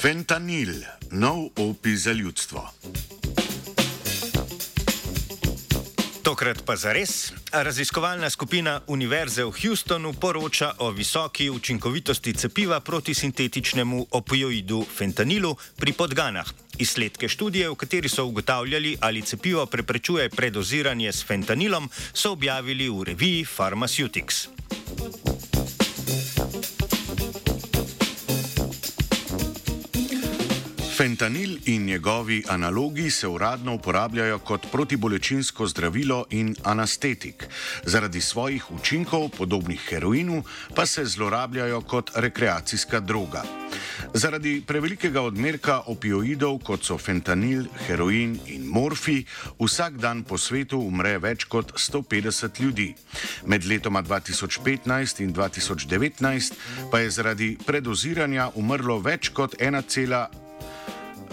Fentanil, nov opi za ljudstvo. Tokrat pa za res. Raziskovalna skupina Univerze v Houstonu poroča o visoki učinkovitosti cepiva proti sintetičnemu opioidu fentanilu pri podganah. Izsledke študije, v kateri so ugotavljali, ali cepivo preprečuje predoziranje s fentanilom, so objavili v reviji Pharmaceutics. Fentanil in njegovi analogi se uradno uporabljajo kot protibolečinsko zdravilo in anestetik. Zaradi svojih učinkov, podobnih heroinu, pa se zlorabljajo kot rekreacijska droga. Zaradi prevelikega odmerka opioidov, kot so fentanil, heroin in morfi, vsak dan po svetu umre več kot 150 ljudi. Med letoma 2015 in 2019 pa je zaradi predoziranja umrlo več kot 1,5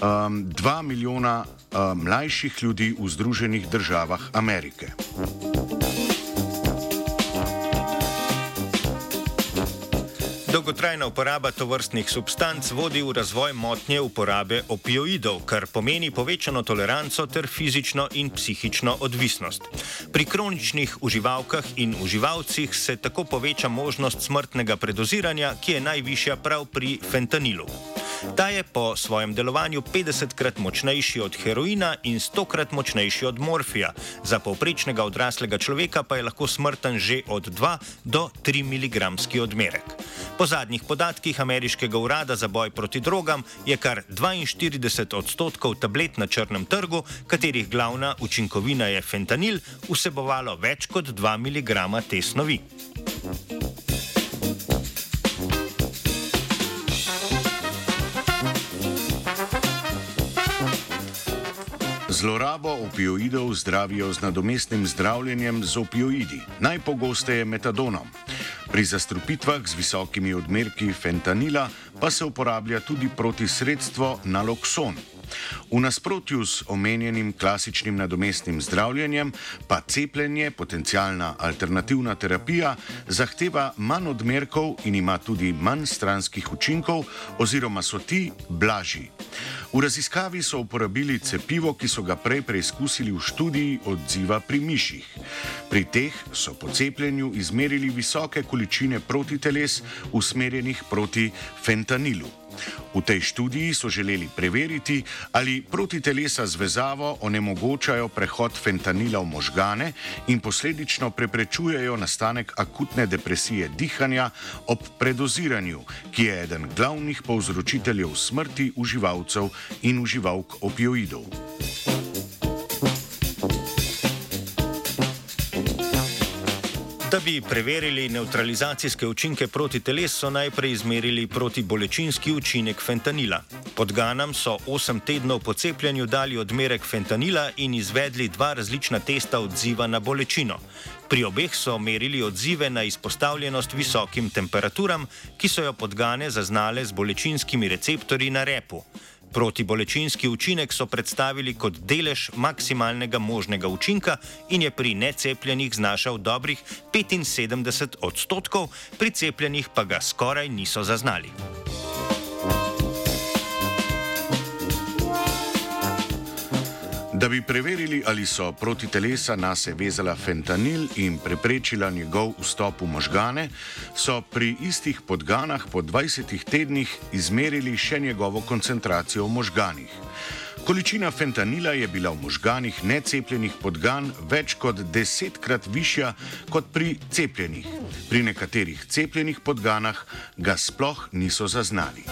um, 2 milijona um, mlajših ljudi v Združenih državah Amerike. Dolgotrajna uporaba tovrstnih substanc vodi v razvoj motnje uporabe opioidov, kar pomeni povečano toleranco ter fizično in psihično odvisnost. Pri kroničnih uživalkah in uživalcih se tako poveča možnost smrtnega predoziranja, ki je najvišja prav pri fentanilu. Ta je po svojem delovanju 50krat močnejši od heroina in 100krat močnejši od morfija. Za povprečnega odraslega človeka pa je lahko smrten že od 2 do 3 mg odmerek. Po zadnjih podatkih ameriškega urada za boj proti drogam je kar 42 odstotkov tablet na črnem trgu, katerih glavna učinkovina je fentanil, vsebovalo več kot 2 mg te snovi. Zlorabo opioidov zdravijo z nadomestnim zdravljenjem z opioidi, najpogosteje metadonom. Pri zastrupitvah z visokimi odmerki fentanila pa se uporablja tudi proti sredstvo nalokson. V nasprotju s omenjenim klasičnim nadomestnim zdravljenjem, pa cepljenje, potencijalna alternativna terapija, zahteva manj odmerkov in ima tudi manj stranskih učinkov, oziroma so ti blažji. V raziskavi so uporabili cepivo, ki so ga prej preizkusili v študiji odziva pri miših. Pri teh so po cepljenju izmerili visoke količine protiteles usmerjenih proti fentanilu. V tej študiji so želeli preveriti, ali protitelesa z vezavo onemogočajo prehod fentanila v možgane in posledično preprečujejo nastanek akutne depresije dihanja ob predoziranju, ki je eden glavnih povzročiteljev smrti uživalcev in uživalk opioidov. Da bi preverili neutralizacijske učinke proti telesu, so najprej izmerili protibolečinski učinek fentanila. Podganam so 8 tednov po cepljenju dali odmerek fentanila in izvedli dva različna testa odziva na bolečino. Pri obeh so merili odzive na izpostavljenost visokim temperaturam, ki so jo podgane zaznale z bolečinskimi receptorji na repu. Protibolečinski učinek so predstavili kot delež maksimalnega možnega učinka in je pri necepljenih znašal dobrih 75 odstotkov, pri cepljenih pa ga skoraj niso zaznali. Da bi preverili, ali so proti telesa nase vezala fentanil in preprečila njegov vstop v možgane, so pri istih podganah po 20 tednih izmerili še njegovo koncentracijo v možganih. Količina fentanila je bila v možganih necepljenih podgan več kot desetkrat višja kot pri cepljenih. Pri nekaterih cepljenih podganah ga sploh niso zaznali.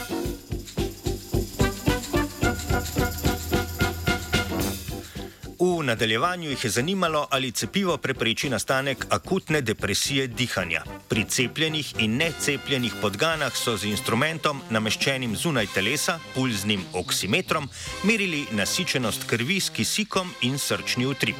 V nadaljevanju jih je zanimalo, ali cepivo prepreči nastanek akutne depresije dihanja. Pri cepljenih in necepljenih podganah so z instrumentom nameščenim zunaj telesa, pulznim oksimetrom, merili nasičenost krvi s kisikom in srčni utrip.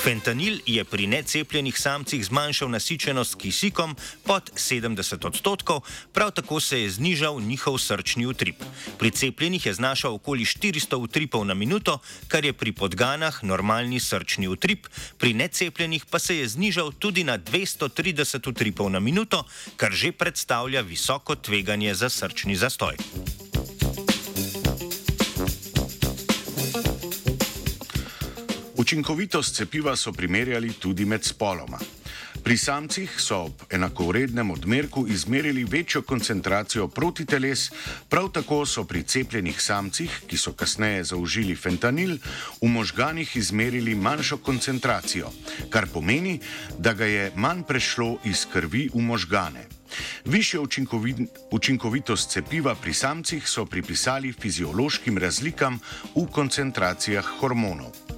Fentanil je pri necepljenih samcih zmanjšal nasičenost kisikom pod 70 odstotkov, prav tako se je znižal njihov srčni utrip. Pri cepljenih je znašal okoli 400 utripov na minuto, kar je pri podganah normalni srčni utrip, pri necepljenih pa se je znižal tudi na 230 utripov na minuto, kar že predstavlja visoko tveganje za srčni zastoj. Učinkovitost cepiva so primerjali tudi med spoloma. Pri samcih so ob enakovrednem odmerku izmerili večjo koncentracijo protiteles, prav tako so pri cepljenih samcih, ki so kasneje zaužili fentanil, v možganih izmerili manjšo koncentracijo, kar pomeni, da ga je manj prešlo iz krvi v možgane. Višjo učinkovitost cepiva pri samcih so pripisali fiziološkim razlikam v koncentracijah hormonov.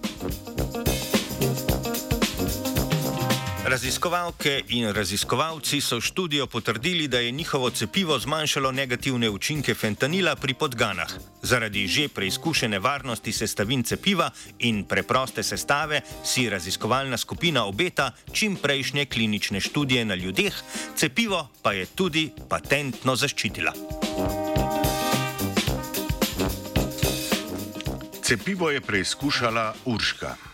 Raziskovalke in raziskovalci so študijo potrdili, da je njihovo cepivo zmanjšalo negativne učinke fentanila pri podganah. Zaradi že preizkušene varnosti sestavin cepiva in preproste sestave si raziskovalna skupina obeta čim prejšnje klinične študije na ljudeh, cepivo pa je tudi patentno zaščitila. Cepivo je preizkušala Urška.